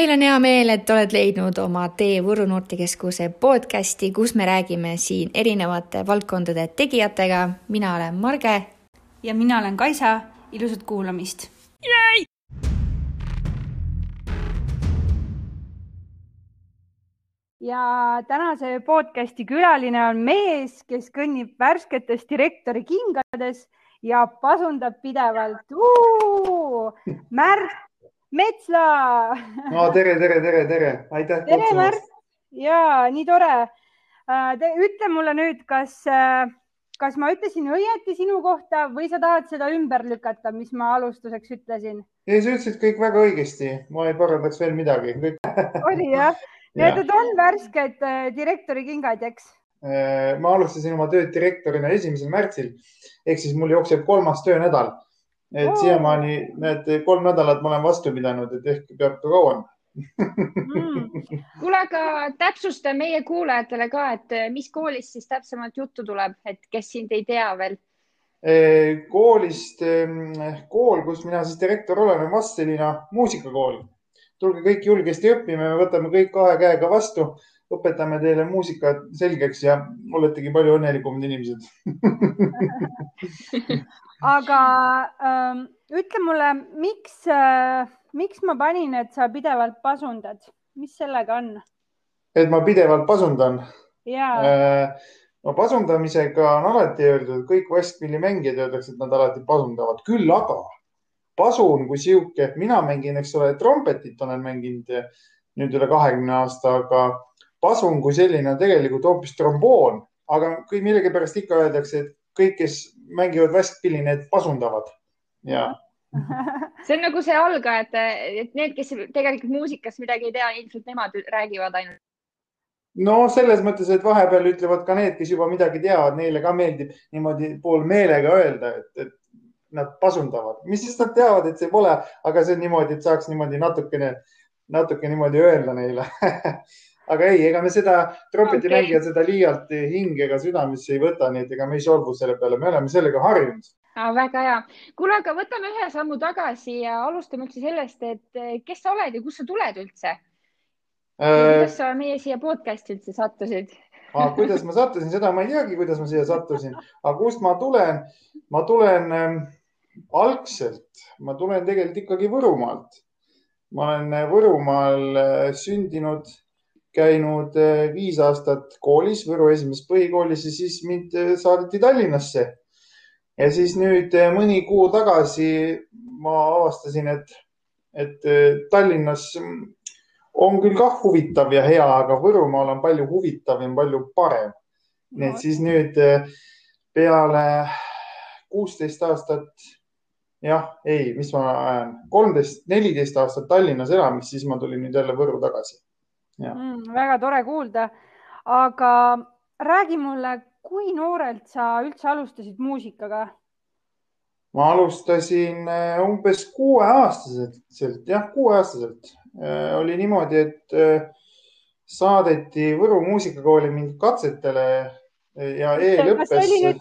meil on hea meel, et oled leidnud oma tee Võru noortekeskuse podcasti, kus me räägime siin erinevate valdkondade tegijatega. mina olen Marge. ja mina olen Kaisa. ilusat kuulamist. ja tänase podcasti külaline on mees, kes kõnnib värsketes direktori kingades ja pasundab pidevalt. Märt Metsla no tere, tere, tere, tere, aitäh. tere, Märt. ja nii tore. ütle mulle nüüd, kas, kas ma ütlesin õieti sinu kohta või sa tahad seda ümber lükata, mis ma alustuseks ütlesin? ei, sa ütlesid kõik väga õigesti, ma ei parandaks veel midagi oli jah? Need on värsked direktori kingad, eks? ma alustasin oma tööd direktorina esimesel märtsil ehk siis mul jookseb kolmas töönädal et siiamaani need kolm nädalat ma olen vastu pidanud, et ehk peab ka kauem mm.. kuule, aga täpsusta meie kuulajatele ka, et eh, mis koolist siis täpsemalt juttu tuleb, et kes sind ei tea veel? Eh, koolist, kool, kus mina siis direktor olen, on Vastseliina muusikakool. tulge kõik julgesti õppima, me võtame kõik kahe käega vastu, õpetame teile muusikat selgeks ja oletegi palju õnnelikumad inimesed aga ähm, ütle mulle, miks äh,, miks ma panin, et sa pidevalt pasundad, mis sellega on? et ma pidevalt pasundan? jaa äh,. no pasundamisega on alati öeldud, kõik Westmilli mängijad öeldakse, et nad alati pasundavad, küll aga pasun kui sihuke, mina mängin, eks ole, trompetit olen mänginud nüüd üle kahekümne aasta, aga pasun kui selline on tegelikult hoopis tromboon, aga kui millegipärast ikka öeldakse, et kõik, kes mängivad Westpilli, need pasundavad. Ja see on nagu see algajad, et need, kes tegelikult muusikast midagi ei tea, ilmselt nemad räägivad ainult. no selles mõttes, et vahepeal ütlevad ka need, kes juba midagi teavad, neile ka meeldib niimoodi poolmeelega öelda, et, et nad pasundavad, mis siis nad teavad, et see pole, aga see on niimoodi, et saaks niimoodi natukene, natuke niimoodi öelda neile aga ei, ega me seda trompetimängijad okay. seda liialt hingega südamesse ei võta, nii et ega me ei solvu selle peale, me oleme sellega harjunud ah,. väga hea. kuule, aga võtame ühe sammu tagasi ja alustame üldse sellest, et eh, kes sa oled ja kust sa tuled üldse äh,? kuidas sa meie siia podcast'i üldse sattusid ah,? kuidas ma sattusin, seda ma ei teagi, kuidas ma siia sattusin, aga kust ma tulen? ma tulen ähm, algselt, ma tulen tegelikult ikkagi Võrumaalt. ma olen Võrumaal äh, sündinud käinud eh, viis aastat koolis, Võru esimeses põhikoolis ja siis mind eh, saadeti Tallinnasse. ja siis nüüd eh, mõni kuu tagasi ma avastasin, et, et Tallinnas on küll kah huvitav ja hea, aga Võrumaal on palju huvitavam, palju parem. nii et siis nüüd peale kuusteist aastat, jah, ei, mis ma ajan, kolmteist, neliteist aastat Tallinnas elamist, siis ma tulin nüüd jälle Võrru tagasi Mm, väga tore kuulda. aga räägi mulle, kui noorelt sa üldse alustasid muusikaga? ma alustasin äh, umbes kuueaastaselt, jah, kuueaastaselt. Äh, oli niimoodi, et äh, saadeti Võru muusikakooli mind katsetele ja eelõppesse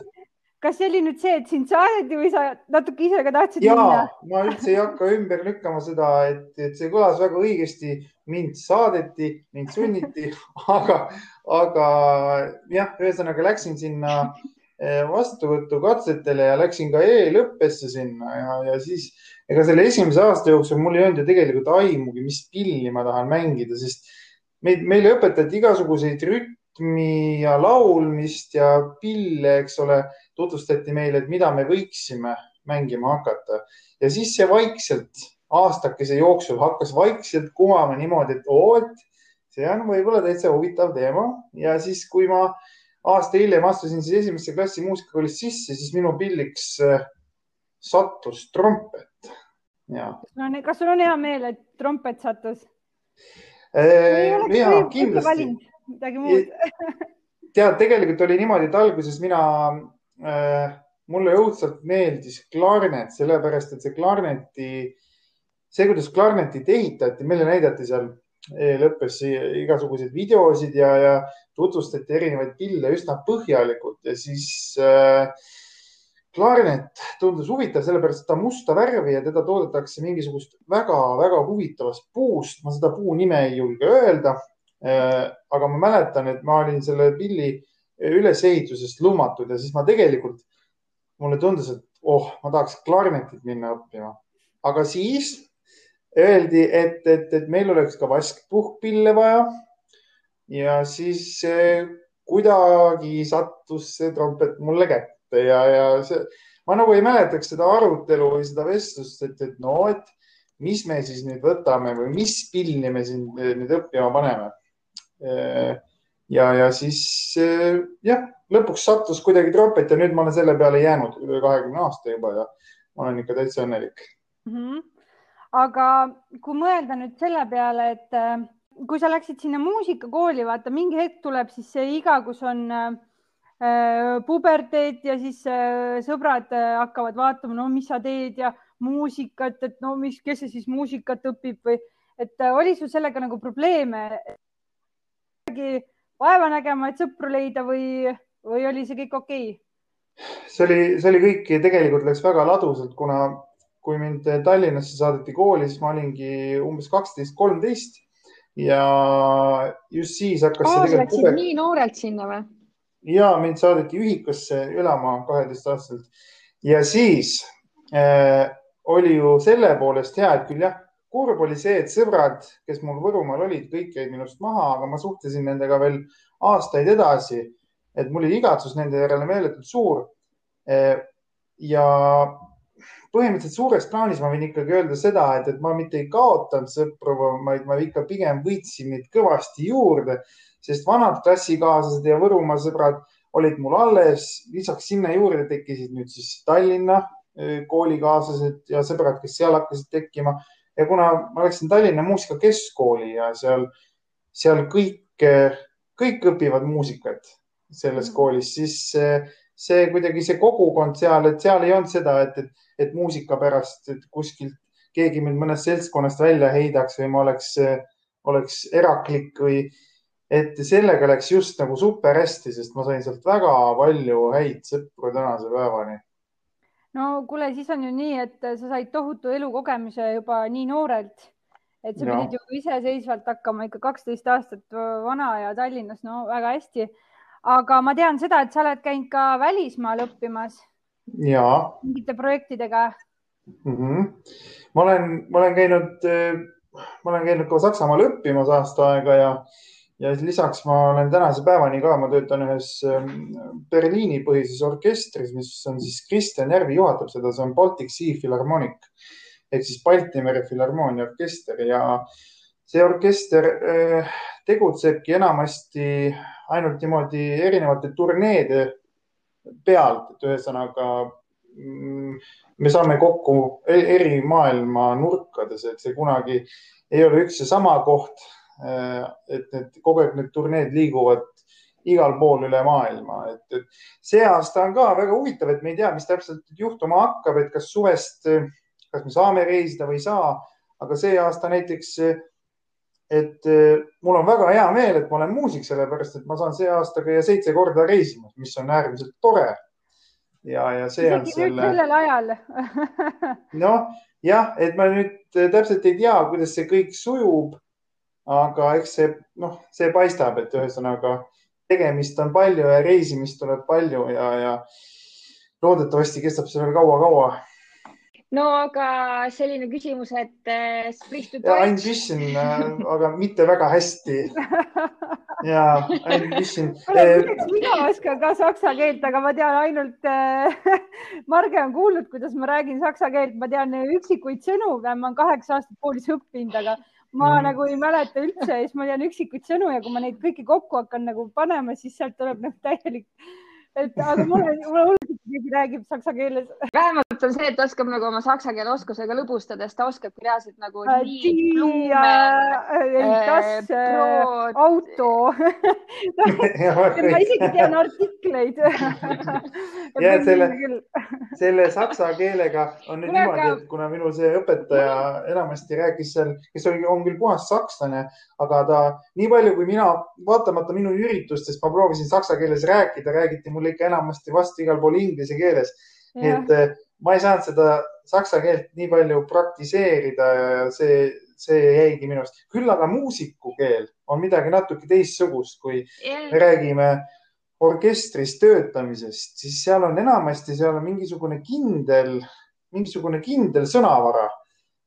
kas see oli nüüd see, et sind saadeti või sa natuke ise ka tahtsid ja, minna? ma üldse ei hakka ümber lükkama seda, et, et see kõlas väga õigesti. Mind saadeti, mind sunniti, aga, aga jah, ühesõnaga läksin sinna eh, vastuvõtukatsetele ja läksin ka eelõppesse sinna ja, ja siis ega selle esimese aasta jooksul mul ei olnud ju tegelikult aimugi, mis pilli ma tahan mängida, sest meid, meile õpetati igasuguseid rütmi ja laulmist ja pille, eks ole tutvustati meile, et mida me võiksime mängima hakata. Ja siis see vaikselt aastakese jooksul hakkas vaikselt kumama niimoodi, et oo, et see on võib-olla täitsa huvitav teema ja siis, kui ma aasta hiljem astusin siis esimesse klassi muusikakoolis sisse, siis minu pilliks äh, sattus trompet. No, kas sul on hea meel, et trompet sattus? Äh, ja kindlasti. midagi muud tead, tegelikult oli niimoodi, et alguses mina Äh, mulle õudselt meeldis klarnet, sellepärast et see klarneti, see, kuidas klarnetit ehitati, meile näidati seal lõppes igasuguseid videosid ja, ja tutvustati erinevaid pille üsna põhjalikult ja siis äh, klaarinet tundus huvitav, sellepärast ta musta värvi ja teda toodetakse mingisugust väga-väga huvitavast puust. ma seda puu nime ei julge öelda. aga ma mäletan, et ma olin selle pilli ülesehitusest lummatud ja siis ma tegelikult, mulle tundus, et oh, ma tahaks klarinetit minna õppima. aga siis öeldi, et, et, et meil oleks ka vaskpuhkpille vaja. ja siis kuidagi sattus see trompet mulle kätte ja, ja see, ma nagu ei mäletaks seda arutelu või seda vestlust, et, et no, et mis me siis nüüd võtame või mis pilli me siin nüüd õppima paneme. Ja, ja siis jah, lõpuks sattus kuidagi trompet ja nüüd ma olen selle peale jäänud üle kahekümne aasta juba ja ma olen ikka täitsa õnnelik mm. -hmm aga kui mõelda nüüd selle peale, et äh, kui sa läksid sinna muusikakooli, vaata mingi hetk tuleb siis see iga, kus on äh, puberteet ja siis äh, sõbrad äh, hakkavad vaatama, no mis sa teed ja muusikat, et no mis, kes see siis muusikat õpib või et äh, oli sul sellega nagu probleeme? vaeva nägema, et sõpru leida või, või oli see kõik okei okay?? see oli, see oli kõik tegelikult läks väga ladusalt, kuna kui mind Tallinnasse saadeti kooli, siis ma olingi umbes kaksteist, kolmteist ja just siis hakkas oh. Läksid nii noorelt sinna või? ja mind saadeti ühikusse elama kaheteistaastaselt ja siis äh, oli ju selle poolest hea, et küll jah, kurb oli see, et sõbrad, kes mul Võrumaal olid, kõik jäid minust maha, aga ma suhtlesin nendega veel aastaid edasi. et mul oli igatsus nende järele meeletult suur. Äh, ja põhimõtteliselt suures plaanis ma võin ikkagi öelda seda, et, et ma mitte ei kaotanud sõpru, vaid ma ikka pigem võitsin neid kõvasti juurde, sest vanad klassikaaslased ja Võrumaa sõbrad olid mul alles. lisaks sinna juurde tekkisid nüüd siis Tallinna e, koolikaaslased ja sõbrad, kes seal hakkasid tekkima. ja kuna ma läksin Tallinna Muusikakeskkooli ja seal, seal kõik, kõik õpivad muusikat selles mm. koolis, siis see kuidagi see kogukond seal, et seal ei olnud seda, et, et, et muusika pärast et kuskilt keegi mind mõnest seltskonnast välja heidaks või ma oleks, oleks eraklik või et sellega läks just nagu super hästi, sest ma sain sealt väga palju häid sõpru tänase päevani. no kuule, siis on ju nii, et sa said tohutu elukogemuse juba nii noorelt, et sa no. pidid ju iseseisvalt hakkama ikka kaksteist aastat vana ja Tallinnas, no väga hästi aga ma tean seda, et sa oled käinud ka välismaal õppimas. ja. mingite projektidega mm. -hmm. ma olen, ma olen käinud, ma olen käinud ka Saksamaal õppimas aasta aega ja, ja lisaks ma olen tänase päevani ka, ma töötan ühes ähm, Berliini põhises orkestris, mis on siis Kristjan Järvi juhatab seda, see on Baltic Sea Philharmonic ehk siis Balti mere filharmoonia orkester ja see orkester äh, tegutsebki enamasti ainult niimoodi erinevate turneede pealt, et ühesõnaga mm, me saame kokku e-, eri maailma nurkades, et see kunagi ei ole üks ja sama koht. Äh, et need kogu aeg need turneed liiguvad igal pool üle maailma, et, et see aasta on ka väga huvitav, et me ei tea, mis täpselt juhtuma hakkab, et kas suvest, kas me saame reisida või ei saa, aga see aasta näiteks et eh, mul on väga hea meel, et ma olen muusik, sellepärast et ma saan see aasta käia seitse korda reisimas, mis on äärmiselt tore. ja, ja see on selle. sellel ajal noh, jah, et ma nüüd eh, täpselt ei tea, kuidas see kõik sujub. aga eks see, noh, see paistab, et ühesõnaga tegemist on palju ja reisimist tuleb palju ja, ja loodetavasti kestab see veel kaua-kaua no aga selline küsimus, et äh, sprichst du deutsch? ein bisschen äh,, aga mitte väga hästi. ja ein bisschen äh,. mina oskan ka saksa keelt, aga ma tean ainult äh,, Marge on kuulnud, kuidas ma räägin saksa keelt, ma tean üksikuid sõnu, ma olen kaheksa aastat koolis õppinud, aga ma mm. nagu ei mäleta üldse ja siis ma tean üksikuid sõnu ja kui ma neid kõiki kokku hakkan nagu panema, siis sealt tuleb nagu täielik et aga mulle, mulle hullult keegi räägib saksa keeles. vähemalt on see, et oskab nagu oma saksa keele oskusega lõbustada, sest ta oskabki reaalselt nagu äh, äh,, äh, auto. Ma isegi tean artikleid. Ja selle, selle saksa keelega on nüüd niimoodi, et kuna minu see õpetaja enamasti rääkis seal, kes oli, on küll puhas sakslane, aga ta nii palju kui mina, vaatamata minu üritustest, ma proovisin saksa keeles rääkida, räägiti mulle ikka enamasti vastu igal pool inglise keeles. nii et eh, ma ei saanud seda saksa keelt nii palju praktiseerida ja see, see jäigi minu arust. küll aga muusikukeel on midagi natuke teistsugust, kui me räägime orkestris töötamisest, siis seal on enamasti, seal on mingisugune kindel, mingisugune kindel sõnavara,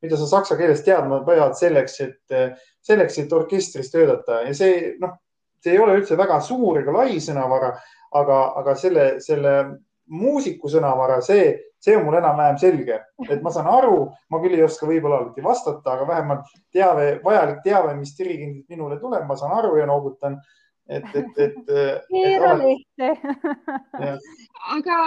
mida sa saksa keeles teadma pead selleks, et, selleks, et orkestris töötada ja see, noh, see ei ole üldse väga suur ega lai sõnavara, aga, aga selle, selle muusiku sõnavara, see, see on mul enam-vähem selge, et ma saan aru, ma küll ei oska võib-olla alati vastata, aga vähemalt teave, vajalik teave, mis dirigendilt minule tuleb, ma saan aru ja noogutan et, et, et. keera lehte. aga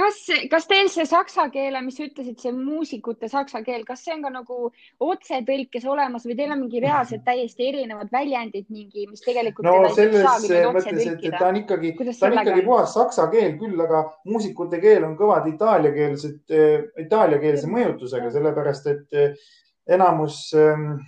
kas, kas teil see saksa keele, mis sa ütlesid, see muusikute saksa keel, kas see on ka nagu otsetõlkes olemas või teil on mingi reaalselt täiesti erinevad väljendid, mingi, mis tegelikult. no selles mõttes, et ta on ikkagi, ta on ikkagi puhas saksa keel küll, aga muusikute keel on kõvad itaaliakeelsed, eh, itaaliakeelse mõjutusega, sellepärast et eh, enamus ähm.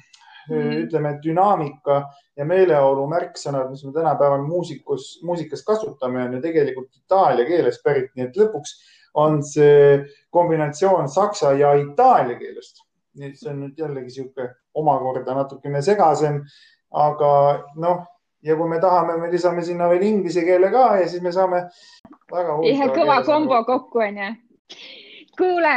Ütleme, dünaamika ja meeleolu märksõnad, mis me tänapäeval muusikus, muusikas kasutame, on ju tegelikult itaalia keelest pärit, nii et lõpuks on see kombinatsioon saksa ja itaalia keelest. nii et see on nüüd jällegi niisugune omakorda natukene segasem, aga noh, ja kui me tahame, me lisame sinna veel inglise keele ka ja siis me saame väga. ühe kõva kombo kokku onju. kuule,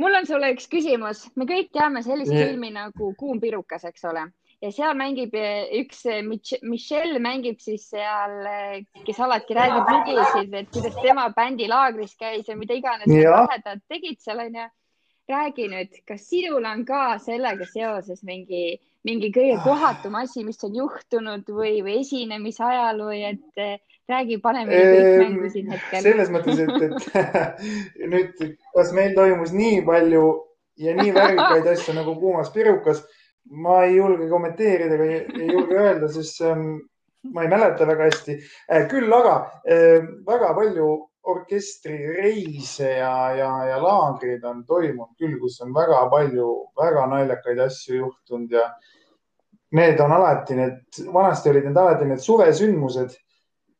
mul on sulle üks küsimus, me kõik teame sellist yeah. filmi nagu Kuum pirukas, eks ole, ja seal mängib eh, üks eh, Michelle mängib siis seal, eh, kes alati räägib lugusid, et kuidas tema bändilaagris käis ja mida iganes lahedad tegid seal onju. räägi nüüd, kas sinul on ka sellega seoses mingi, mingi kõige kohatum asi, mis on juhtunud või, või esinemise ajaloo, et räägi, pane meile kõik mängu siin hetkel. selles mõttes, et, et nüüd, kas meil toimus nii palju ja nii värvikaid asju nagu kuumas pirukas, ma ei julge kommenteerida ega ei, julge öelda, sest on, ma ei mäleta väga hästi. Äh, küll aga äh, väga palju orkestrireise ja, ja, ja laagreid on toimunud küll, kus on väga palju väga naljakaid asju juhtunud ja need on alati need, vanasti olid need alati need suvesündmused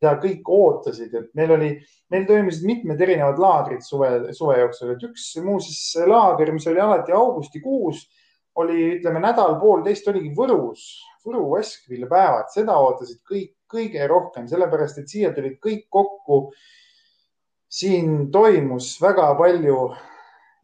ja kõik ootasid, et meil oli, meil toimusid mitmed erinevad laagrid suve, suve jooksul, et üks muuseas laager, mis oli alati augustikuus, oli, ütleme nädal-poolteist oligi Võrus, Võru Veskville-päevad, seda ootasid kõik kõige rohkem, sellepärast et siia tulid kõik kokku. siin toimus väga palju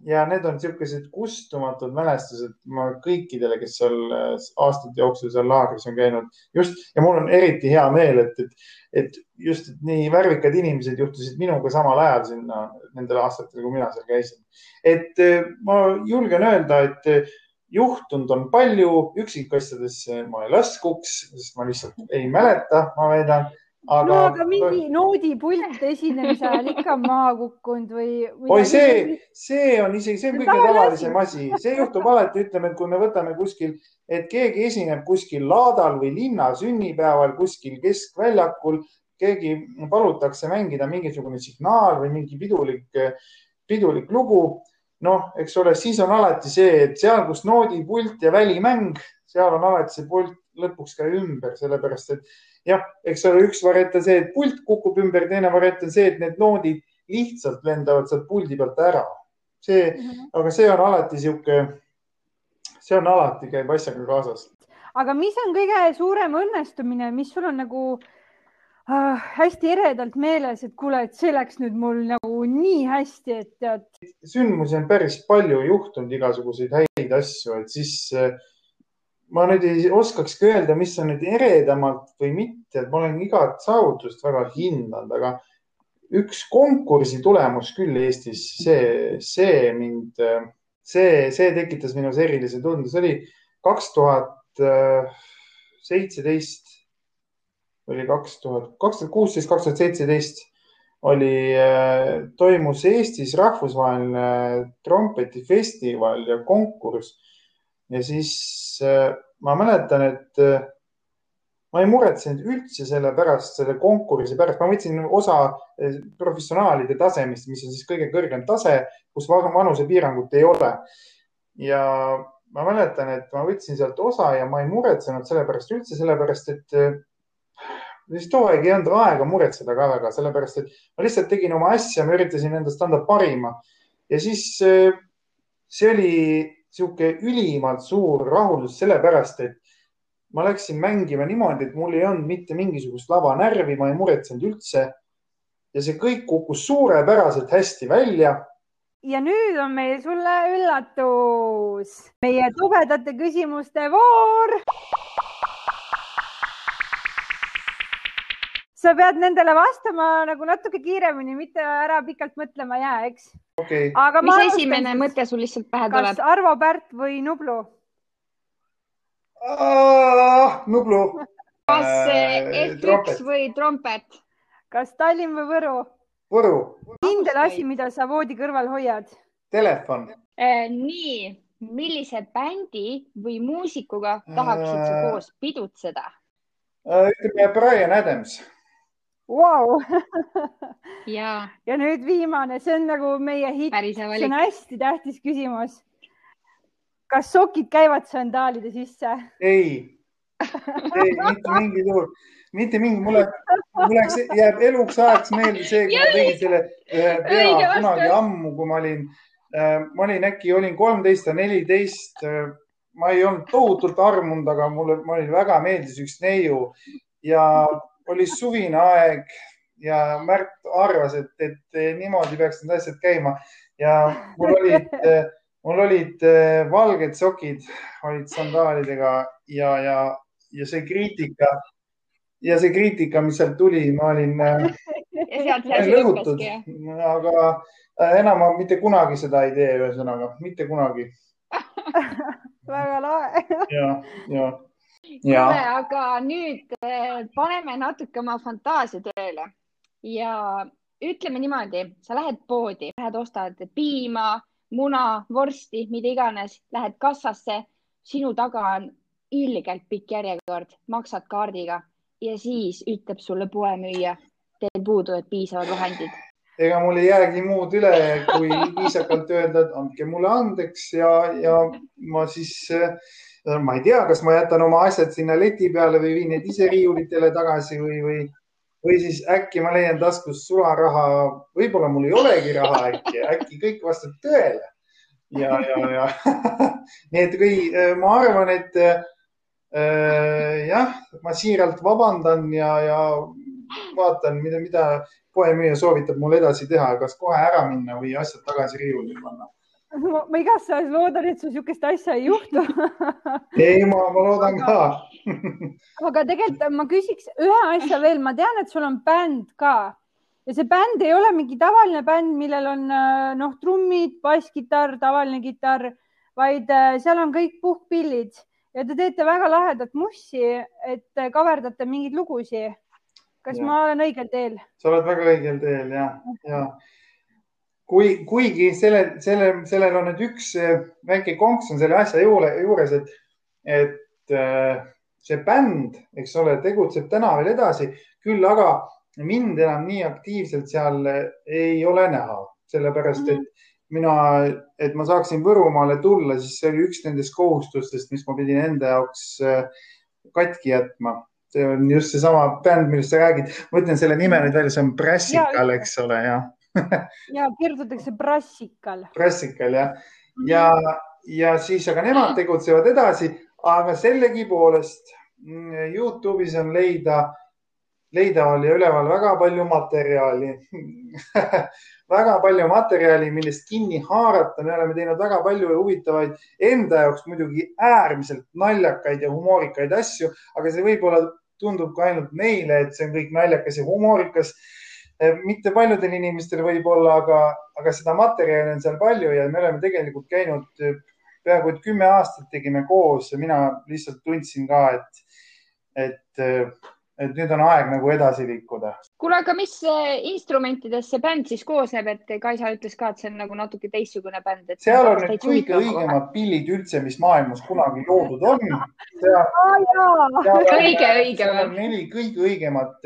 ja need on niisugused kustumatud mälestused ma kõikidele, kes seal äh, aastate jooksul seal laagris on käinud. just ja mul on eriti hea meel, et, et, et just et nii värvikad inimesed juhtusid minuga samal ajal sinna nendel aastatel, kui mina seal käisin. et äh, ma julgen öelda, et äh, juhtunud on palju, üksikasjadesse ma ei laskuks, sest ma lihtsalt ei mäleta, ma väidan aga. no aga mingi noodipult esinemise ajal ikka maha kukkunud või, või? oi, see, see on isegi, see on kõige tavalisem asi, see juhtub alati, ütleme, et kui me võtame kuskil, et keegi esineb kuskil laadal või linna sünnipäeval kuskil keskväljakul, keegi palutakse mängida mingisugune signaal või mingi pidulik, pidulik lugu. noh, eks ole, siis on alati see, et seal, kus noodipult ja välimäng, seal on alati see pult lõpuks ka ümber, sellepärast et jah, eks ole, üks variant on see, et pult kukub ümber, teine variant on see, et need noodid lihtsalt lendavad sealt puldi pealt ära. see mm, -hmm. aga see on alati sihuke, see on alati, käib asjaga kaasas. aga mis on kõige suurem õnnestumine, mis sul on nagu äh, hästi eredalt meeles, et kuule, et see läks nüüd mul nagu nii hästi, et tead. sündmusi on päris palju juhtunud, igasuguseid häid asju, et siis äh, ma nüüd ei oskakski öelda, mis on nüüd eredamalt või mitte, et ma olen igat saavutust väga hinnanud, aga üks konkursi tulemus küll Eestis, see, see mind, see, see tekitas minus erilise tunde, see oli kaks tuhat seitseteist, oli kaks tuhat, kaks tuhat kuusteist, kaks tuhat seitseteist oli, toimus Eestis rahvusvaheline trompetifestival ja konkurss ja siis äh, ma mäletan, et äh, ma ei muretsenud üldse selle pärast, selle konkursi pärast, ma võtsin osa äh, professionaalide tasemest, mis on siis kõige kõrgem tase, kus vanusepiirangut ei ole. ja ma mäletan, et ma võtsin sealt osa ja ma ei muretsenud selle pärast üldse, sellepärast et siis too aeg ei olnud aega muretseda ka väga, sellepärast et ma lihtsalt tegin oma asja, ma üritasin endast anda parima ja siis see oli niisugune ülimalt suur rahuldus, sellepärast et ma läksin mängima niimoodi, et mul ei olnud mitte mingisugust labanärvi, ma ei muretsenud üldse. ja see kõik kukkus suurepäraselt hästi välja. ja nüüd on meil sulle üllatus, meie tobedate küsimuste voor sa pead nendele vastama nagu natuke kiiremini, mitte ära pikalt mõtlema jää, eks okay.. aga mis esimene siis, mõte sul lihtsalt pähe tuleb? kas Arvo Pärt või Nublu? Nublu. kas äh, F1 või trompet? kas Tallinn või Võru? Võru. kindel asi, mida sa voodi kõrval hoiad? Telefon äh,. nii, millise bändi või muusikuga tahaksid sa äh. koos pidutseda ütleme Brian Adams wow. ja. ja nüüd viimane, see on nagu meie hitt, see on hästi tähtis küsimus. kas sokid käivad sandaalide sisse? ei, ei mitte mingil juhul, mitte mingi, mulle, mulle jääb eluks ajaks meelde see, kui ma tegin selle ühe pea kunagi ammu, kui ma olin äh,, ma olin äkki olin kolmteist või neliteist äh, ma ei olnud tohutult armunud, aga mulle, mulle väga meeldis üks neiu ja oli suvine aeg ja Märt arvas, et, et niimoodi peaks need asjad käima. Ja mul olid, mul olid eh, valged sokid, olid sandaalidega ja, ja, ja see kriitika ja see kriitika, mis sealt tuli, ma olin, lõhutud, aga eh, enam ma mitte kunagi seda ei tee, ühesõnaga mitte kunagi. Väga lahe. ja, ja kuule, aga nüüd eh, paneme natuke oma fantaasia tööle ja ütleme niimoodi, sa lähed poodi, lähed ostad piima, muna, vorsti, mida iganes, lähed kassasse, sinu taga on ilgelt pikk järjekord, maksad kaardiga ja siis ütleb sulle poemüüja, teil puuduvad piisavad vahendid. ega mul ei jäägi muud üle, kui viisakalt öelda, et andke mulle andeks ja, ja ma siis äh, ma ei tea, kas ma jätan oma asjad sinna leti peale või viin need ise riiulitele tagasi või, või, või siis äkki ma leian taskust sularaha. võib-olla mul ei olegi raha äkki, äkki kõik vastab tõele. ja, ja, ja nii et kui ma arvan, et äh, jah, ma siiralt vabandan ja, ja vaatan, mida, mida poemüüja soovitab mul edasi teha, kas kohe ära minna või asjad tagasi riiulile panna ma, ma igastahes loodan, et sul niisugust asja ei juhtu ei, ma, ma loodan ka aga tegelikult ma küsiks ühe asja veel, ma tean, et sul on bänd ka ja see bänd ei ole mingi tavaline bänd, millel on äh, noh, trummid, basskitarr, tavaline kitarr, vaid äh, seal on kõik puhkpillid ja te teete väga lahedat mussi, et kaverdate mingeid lugusid. kas ja. ma olen õigel teel? sa oled väga õigel teel ja, ja kui, kuigi sellel, sellel, sellel on nüüd üks eh, väike konks on selle asja juure, juures, et, et eh, see bänd, eks ole, tegutseb täna veel edasi, küll aga mind enam nii aktiivselt seal eh, ei ole näha, sellepärast et mina, et ma saaksin Võrumaale tulla, siis see oli üks nendest kohustustest, mis ma pidin enda jaoks katki jätma. see on just seesama bänd, millest sa räägid. ma ütlen selle nime nüüd välja, see on Brassical, eks ole, jah ja kirjutatakse Brassikal. Brassikal jah, ja, ja siis, aga nemad tegutsevad edasi, aga sellegipoolest mm, Youtube'is on leida, leidaval ja üleval väga palju materjali väga palju materjali, millest kinni haarata. me oleme teinud väga palju huvitavaid, enda jaoks muidugi äärmiselt naljakaid ja humoorikaid asju, aga see võib-olla tundub ka ainult meile, et see on kõik naljakas ja humoorikas mitte paljudel inimestel võib-olla, aga, aga seda materjali on seal palju ja me oleme tegelikult käinud eh, peaaegu et kümme aastat tegime koos ja mina lihtsalt tundsin ka, et, et eh, et nüüd on aeg nagu edasi liikuda. kuule, aga mis instrumentidest see bänd siis koosneb, et Kaisa ütles ka, et see on nagu natuke teistsugune bänd. seal on need kõige õigemad pillid üldse, mis maailmas kunagi loodud on. kõige õigemad. neli kõige õigemat,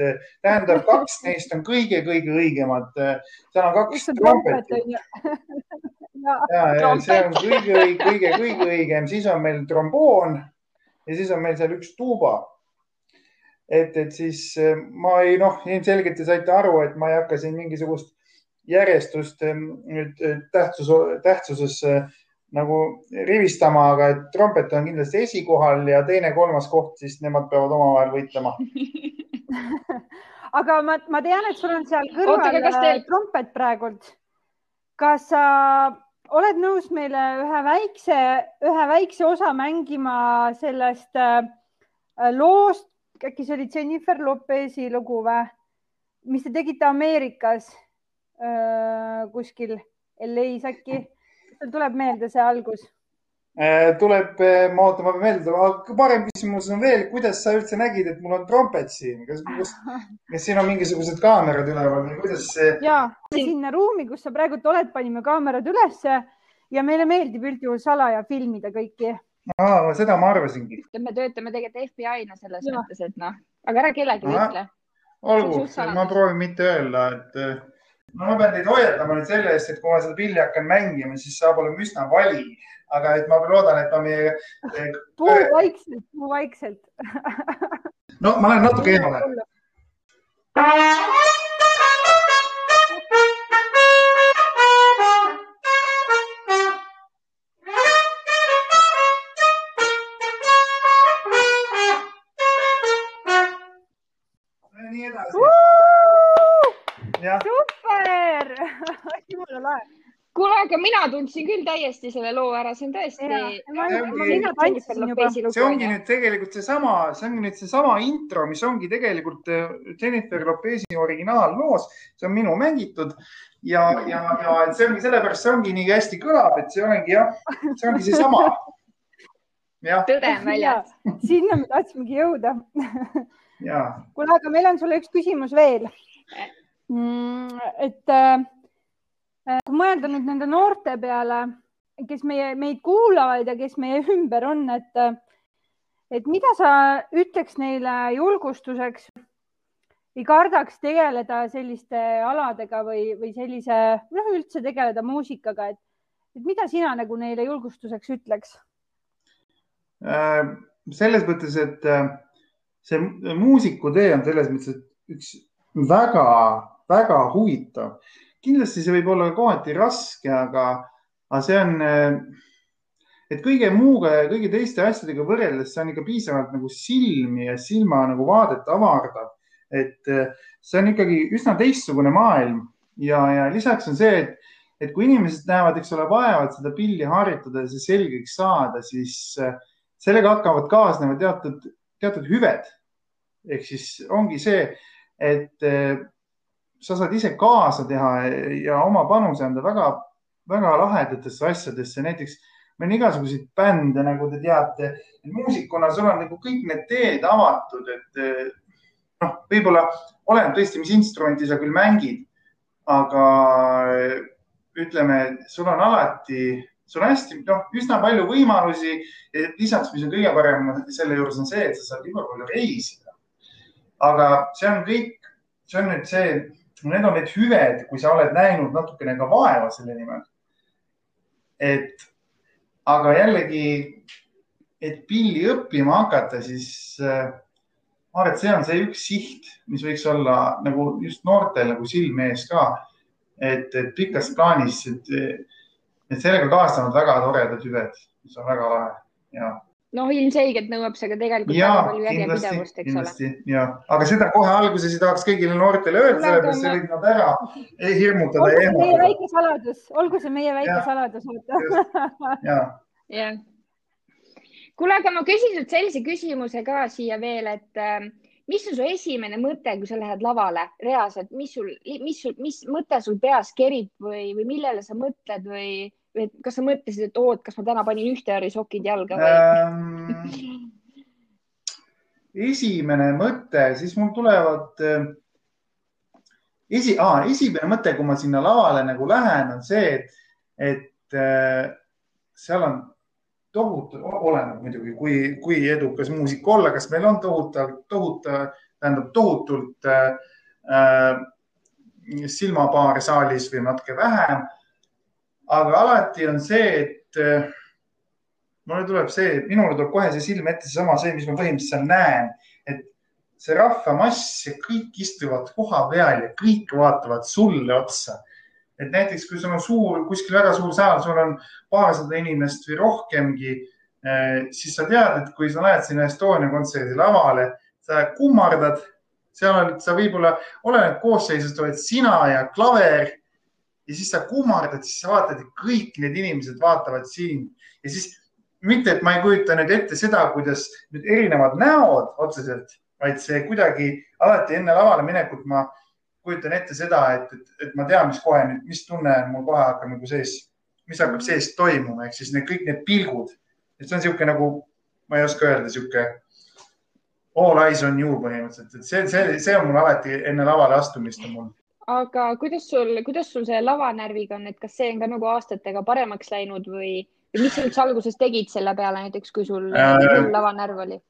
tähendab, kaks neist on kõige-kõige õigemad. seal on kaks trompetit. ja, ja see on kõige, kõige, kõige õigem, siis on meil tromboon ja siis on meil seal üks tuuba et, et siis äh, ma ei noh, ilmselgelt te saite aru, et ma ei hakka siin mingisugust järjestust nüüd tähtsus, tähtsuses nagu rivistama, aga et trompet on kindlasti esikohal ja teine-kolmas koht, siis nemad peavad omavahel võitlema aga ma, ma tean, et sul on seal kõrval Oota, teil... trompet praegult. kas sa oled nõus meile ühe väikse, ühe väikse osa mängima sellest äh, loost, äkki see oli Jennifer Lopez'i lugu või, mis te tegite Ameerikas äh, kuskil LA-s äkki? tuleb meelde see algus? Tuleb, ma ootan, ma pean meelde tulema, parem küsimus on veel, kuidas sa üldse nägid, et mul on trompet siin, kas, kas, kas siin on mingisugused kaamerad üleval või kuidas see? ja, sinna ruumi, kus sa praegult oled, panime kaamerad ülesse ja meile meeldib üldjuhul salaja filmida kõiki. Aa, seda ma arvasingi. me töötame tegelikult FBI-na selles ja. mõttes, et noh, aga ära kellelegi ütle. olgu, ma proovin mitte öelda, et no ma pean teid hoiatama nüüd selle eest, et kui ma seda pilli hakkan mängima, siis saab olema üsna vali, aga et ma loodan, et ma meie. puu vaikselt, puu vaikselt no ma lähen natuke eemale. aga mina tundsin küll täiesti selle loo ära, see on tõesti. see ongi nüüd tegelikult seesama, see ongi nüüd seesama intro, mis ongi tegelikult äh, Jennifer Lopez'i originaalloos, see on minu mängitud ja, ja, ja see ongi sellepärast, see ongi nii hästi kõlab, et see ongi jah, see ongi seesama. tõde on väljas. sinna me tahtsimegi jõuda. kuule, aga meil on sulle üks küsimus veel. Mm, et äh, Äh, kui mõelda nüüd nende noorte peale, kes meie, meid kuulavad ja kes meie ümber on, et, et mida sa ütleks neile julgustuseks? ei kardaks tegeleda selliste aladega või, või sellise, noh, üldse tegeleda muusikaga, et, et mida sina nagu neile julgustuseks ütleks? Äh, selles mõttes, et äh, see muusikutee on selles mõttes üks väga-väga huvitav kindlasti see võib olla kohati raske, aga, aga see on, et kõige muuga ja kõigi teiste asjadega võrreldes see on ikka piisavalt nagu silmi ja silma nagu vaadet avardav. et see on ikkagi üsna teistsugune maailm ja, ja lisaks on see, et, et kui inimesed näevad, eks ole, vaevad seda pilli harjutada ja see selgeks saada, siis sellega hakkavad kaasnema teatud, teatud hüved. ehk siis ongi see, et sa saad ise kaasa teha ja oma panuse anda väga, väga lahedatesse asjadesse, näiteks meil on igasuguseid bände, nagu te teate, muusikuna sul on nagu kõik need teed avatud, et noh, võib-olla oleneb tõesti, mis instrumenti sa küll mängid, aga ütleme, sul on alati, sul on hästi, noh, üsna palju võimalusi. lisaks, mis on kõige parem selle juures on see, et sa saad igal pool reisida. aga see on kõik, see on nüüd see need on need hüved, kui sa oled näinud natukene ka vaeva selle nimel. et aga jällegi, et pilli õppima hakata, siis äh, ma arvan, et see on see üks siht, mis võiks olla nagu just noortel nagu silme ees ka. et, et pikas plaanis, et, et sellega kaasnevad väga toredad hüved, mis on väga lahe ja noh, ilmselgelt nõuab see ka tegelikult ja, väga palju järjepidevust, eks kindlasti, ole. ja, aga seda kohe alguses ei tahaks kõigile noortele öelda, sellepärast see võib nad ära hirmutada olgu ehmatada. meie väike saladus, olgu see meie väike ja. saladus. ja, ja. kuule, aga ma küsin sult sellise küsimuse ka siia veel, et äh, mis on su esimene mõte, kui sa lähed lavale reaalselt, mis sul, mis mis mõte sul peas kerib või, või millele sa mõtled või et kas sa mõtlesid, et oo, et kas ma täna panin ühte äri sokid jalga või ähm,? esimene mõte, siis mul tulevad äh, esi ah,, esimene mõte, kui ma sinna lavale nagu lähen, on see, et, et äh, seal on tohutu, oleneb muidugi, kui, kui edukas muusik olla, kas meil on tohutult, tohutu, tähendab tohutult äh, äh silmapaare saalis või natuke vähem aga alati on see, et äh, mulle tuleb see, minule tuleb kohe see silme ette seesama, see, mis ma põhimõtteliselt näen, et see rahvamass ja kõik istuvad koha peal ja kõik vaatavad sulle otsa. et näiteks, kui sul on suur, kuskil väga suur saal, sul on paarsada inimest või rohkemgi, eh, siis sa tead, et kui sa lähed sinna Estonia kontserdi lavale, sa kummardad, seal oled sa võib-olla, oleneb koosseisust, oled sina ja klaver ja siis sa kummardad, siis sa vaatad, et kõik need inimesed vaatavad sind. Ja siis mitte, et ma ei kujuta nüüd ette seda, kuidas nüüd erinevad näod otseselt, vaid see kuidagi alati enne lavale minekut ma kujutan ette seda, et, et, et ma tean, mis kohe nüüd, mis tunne mul kohe hakkab nagu sees, mis hakkab sees toimuma, ehk siis need kõik need pilgud, et see on niisugune nagu, ma ei oska öelda, niisugune all eyes on you põhimõtteliselt, et see, see, see on mul alati enne lavale astumist on mul aga kuidas sul, kuidas sul see lavanärviga on, et kas see on ka nagu aastatega paremaks läinud või, või mis sa üldse alguses tegid selle peale, näiteks kui sul äh, lavanärv oli?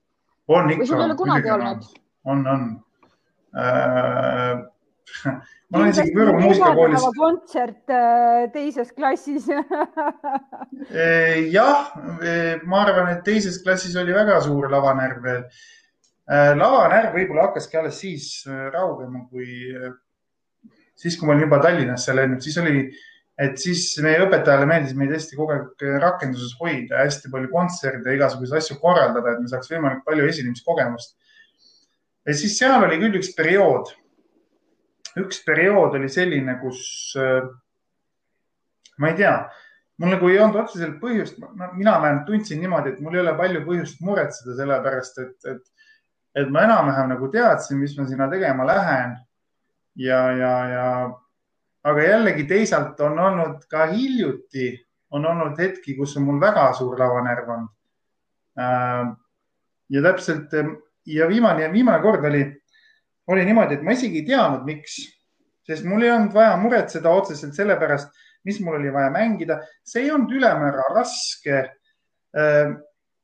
on ikka. või sul ei ole kunagi olnud? on, on äh, ma olen isegi Võru muusikakoolis. kontsert äh, teises klassis äh, jah, äh, ma arvan, et teises klassis oli väga suur lavanärv veel. lavanärv võib-olla hakkaski alles siis raugema, kui, siis kui ma olin juba Tallinnasse läinud, siis oli, et siis meie õpetajale meeldis meid hästi kogu aeg rakenduses hoida, hästi palju kontserte, igasuguseid asju korraldada, et me saaks võimalikult palju esinemiskogemust. ja siis seal oli küll üks periood üks periood oli selline, kus äh, ma ei tea, mul nagu ei olnud otseselt põhjust, mina vähemalt tundsin niimoodi, et mul ei ole palju põhjust muretseda, sellepärast et, et, et ma enam-vähem nagu teadsin, mis ma sinna tegema lähen. Ja, ja, ja aga jällegi teisalt on olnud ka hiljuti, on olnud hetki, kus on mul väga suur lavanärv olnud. Äh, ja täpselt ja viimane, viimane kord oli oli niimoodi, et ma isegi ei teadnud, miks, sest mul ei olnud vaja muretseda otseselt selle pärast, mis mul oli vaja mängida, see ei olnud ülemäära raske. Äh,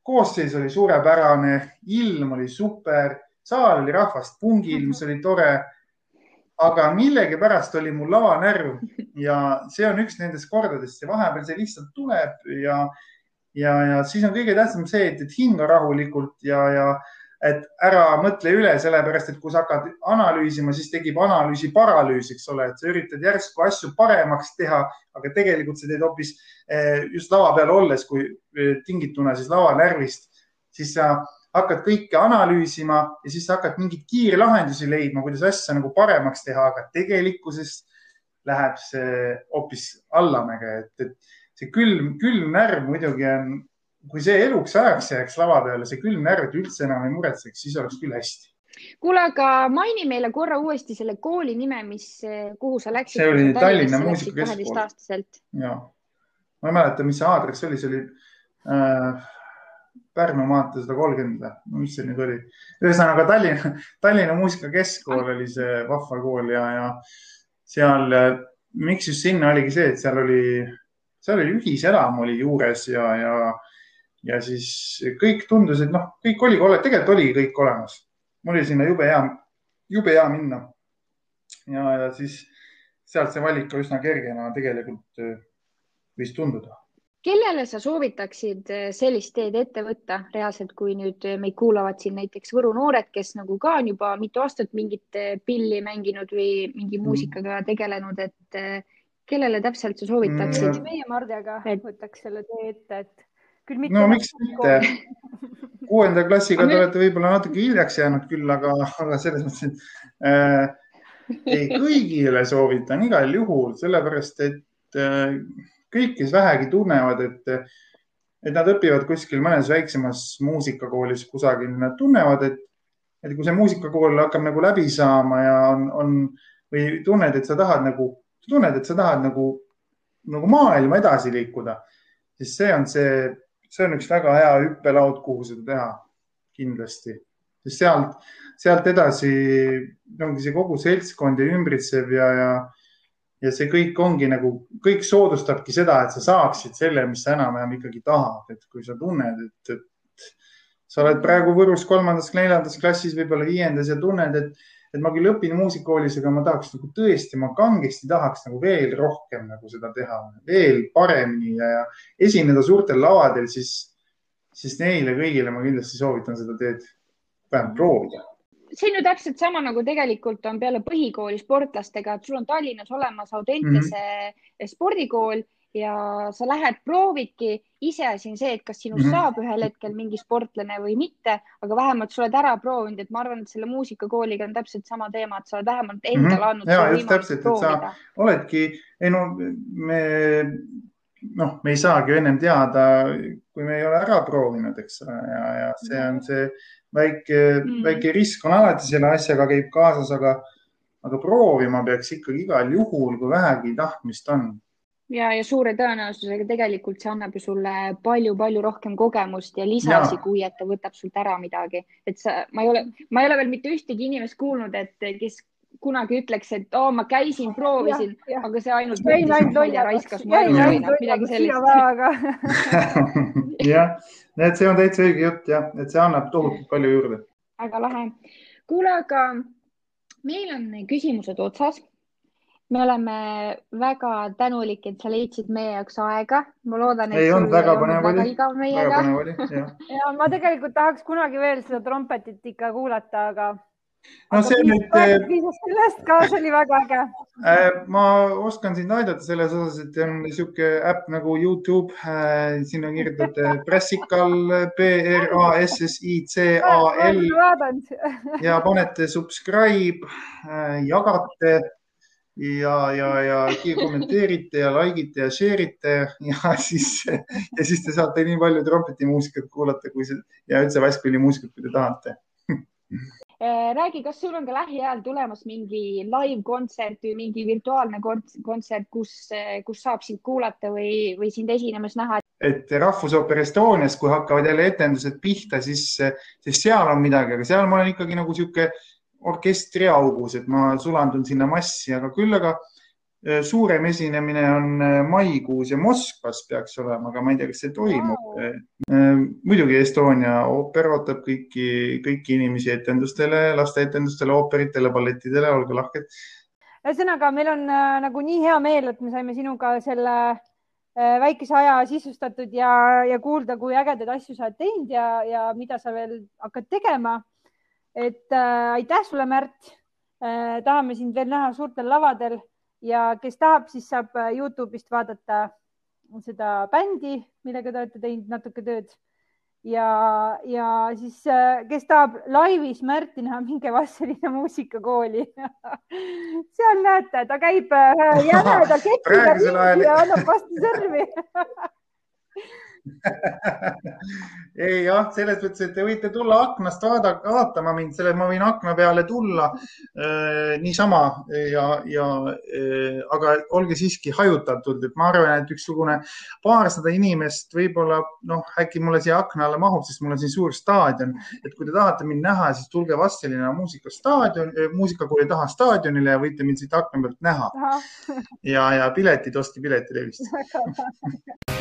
koosseis oli suurepärane, ilm oli super, saal oli rahvast pungil, mis oli tore. Aga millegipärast oli mul lavanärv ja see on üks nendest kordadest ja vahepeal see lihtsalt tuleb ja, ja, ja siis on kõige tähtsam see, et, et hinga rahulikult ja, ja et ära mõtle üle, sellepärast et kui sa hakkad analüüsima, siis tekib analüüsi paralüüs, eks ole, et sa üritad järsku asju paremaks teha, aga tegelikult sa teed hoopis eh, just lava peal olles, kui eh, tingituna siis lavanärvist, siis sa hakkad kõike analüüsima ja siis hakkad mingeid kiirlahendusi leidma, kuidas asja nagu paremaks teha, aga tegelikkuses läheb see hoopis allamäge, et, et see külm, külm närv muidugi on kui see eluks ajaks jääks lava peale, see külm närv, et üldse enam ei muretseks, siis oleks küll hästi. kuule, aga maini meile korra uuesti selle kooli nime, mis, kuhu sa läksid. see oli Tallinna Muusikakeskkool. kaheteistaastaselt. ja, ma ei mäleta, mis see aadress oli, see oli äh, Pärnu maantee sada kolmkümmend või, mis see nüüd oli? ühesõnaga Tallinna, Tallinna Muusikakeskkool oli see vahva kool ja, ja seal, miks just sinna oligi see, et seal oli, seal oli ühiselam oli juures ja, ja ja siis kõik tundus, et noh, kõik ole-, tegelikult oligi kõik olemas. mul oli sinna jube hea, jube hea minna. ja, ja siis sealt see valik ka üsna kergena tegelikult äh, võis tunduda. Kellele sa soovitaksid äh, sellist teed ette võtta reaalselt, kui nüüd meid kuulavad siin näiteks Võru noored, kes nagu ka on juba mitu aastat mingit äh, pilli mänginud või mingi mm. muusikaga tegelenud, et kellele täpselt sa soovitaksid mm.? meie Mardjaga et... võtaks selle tee ette, et küll mitte. no miks mitte? kuuenda klassiga te olete võib-olla natuke hiljaks jäänud küll, aga, aga selles mõttes, et äh, ei, kõigile soovitan igal juhul, sellepärast et äh, kõik, kes vähegi tunnevad, et, et nad õpivad kuskil mõnes väiksemas muusikakoolis kusagil, nad tunnevad, et, et kui see muusikakool hakkab nagu läbi saama ja on, on või tunned, et sa tahad nagu, tunned, et sa tahad nagu, nagu maailma edasi liikuda, siis see on see see on üks väga hea hüppelaud, kuhu seda teha kindlasti, sest sealt, sealt edasi ongi see kogu seltskond ja ümbritsev ja, ja, ja see kõik ongi nagu, kõik soodustabki seda, et sa saaksid selle, mis sa enam-vähem ikkagi tahad, et kui sa tunned, et, et sa oled praegu Võrus kolmandas, neljandas klassis, võib-olla viiendas ja tunned, et et ma küll õpin muusikakoolis, aga ma tahaks nagu tõesti, ma kangesti tahaks nagu veel rohkem nagu seda teha, veel paremini ja, ja esineda suurtel lavadel, siis, siis neile kõigile ma kindlasti soovitan seda teed vähemalt proovida see on ju täpselt sama nagu tegelikult on peale põhikooli sportlastega, et sul on Tallinnas olemas Audentese mm -hmm. spordikool ja sa lähed, proovidki, iseasi on see, et kas sinust mm -hmm. saab ühel hetkel mingi sportlane või mitte, aga vähemalt sa oled ära proovinud, et ma arvan, et selle muusikakooliga on täpselt sama teema, et sa oled vähemalt endale mm -hmm. andnud. ja just täpselt, et sa oledki, ei no me noh, me ei saagi ennem teada, kui me ei ole ära proovinud, eks ole, ja, ja see on see väike mm., väike risk on alati selle asjaga käib kaasas, aga, aga proovima peaks ikkagi igal juhul, kui vähegi tahtmist on. ja, ja suure tõenäosusega tegelikult see annab ju sulle palju-palju rohkem kogemust ja lisasi, kui et ta võtab sult ära midagi, et sa, ma ei ole, ma ei ole veel mitte ühtegi inimest kuulnud, et kes kunagi ütleks, et oo oh,, ma käisin, proovisin, aga see ainult raiskas mu elu või noh, midagi sellist. jah, et see on täitsa õige jutt jah, et see annab tohutult palju juurde. väga lahe. kuule, aga meil on küsimused otsas. me oleme väga tänulik, et sa leidsid meie jaoks aega. ma loodan, et ei olnud väga põnev oli. väga põnev oli, jah. ja ma tegelikult tahaks kunagi veel seda trompetit ikka kuulata, aga no see nüüd. sellest ka, see oli väga äge. Äh, ma oskan sind aidata selles osas, et on niisugune äpp nagu Youtube, äh, sinna kirjutate Brassical, B R A S S I C A L ja panete subscribe, jagate ja, ja, ja kommenteerite ja like ite ja share ite ja siis, ja siis te saate nii palju trompetimuusikat kuulata, kui see ja üldse vasspillimuusikat, kui te tahate räägi, kas sul on ka lähiajal tulemas mingi live-kontsert või mingi virtuaalne kontsert, kus, kus saab sind kuulata või, või sind esinemas näha? et Rahvusooper Estonias, kui hakkavad jälle etendused pihta, siis, siis seal on midagi, aga seal ma olen ikkagi nagu sihuke orkestriaugus, et ma sulandun sinna massi, aga küll aga Äh, suurem esinemine on äh, maikuus ja Moskvas peaks olema, aga ma ei tea, kas see toimub wow.. Äh, muidugi Estonia ooper ootab kõiki, kõiki inimesi etendustele, lasteetendustele, ooperitele, ballettidele, olge lahked. ühesõnaga, meil on äh, nagu nii hea meel, et me saime sinuga selle äh, väikese aja sisustatud ja, ja kuulda, kui ägedaid asju sa oled teinud ja, ja mida sa veel hakkad tegema. et äh, aitäh sulle, Märt äh,. tahame sind veel näha suurtel lavadel ja kes tahab, siis saab äh, Youtube'ist vaadata seda bändi, millega te olete teinud natuke tööd. ja, ja siis, äh, kes tahab laivis Märti näha, minge Vastseliina muusikakooli. Seal näete, ta käib äh, jämeda ketiga ringi ja annab vastu sõrmi ei jah, selles mõttes, et te võite tulla aknast vaadata, vaatama mind, selle ma võin akna peale tulla äh, niisama ja, ja äh, aga olge siiski hajutatult, et ma arvan, et ükssugune paarsada inimest võib-olla noh, äkki mulle siia akna alla mahub, sest mul on siin suur staadion, et kui te tahate mind näha, siis tulge Vastseliina muusikastaadion, äh, muusikakooli taha staadionile ja võite mind siit akna pealt näha. ja, ja piletid ostke Piletilevist